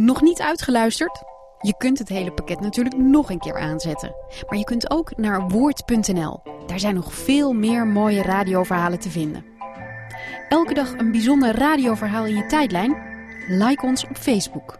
Nog niet uitgeluisterd? Je kunt het hele pakket natuurlijk nog een keer aanzetten. Maar je kunt ook naar woord.nl. Daar zijn nog veel meer mooie radioverhalen te vinden. Elke dag een bijzonder radioverhaal in je tijdlijn? Like ons op Facebook.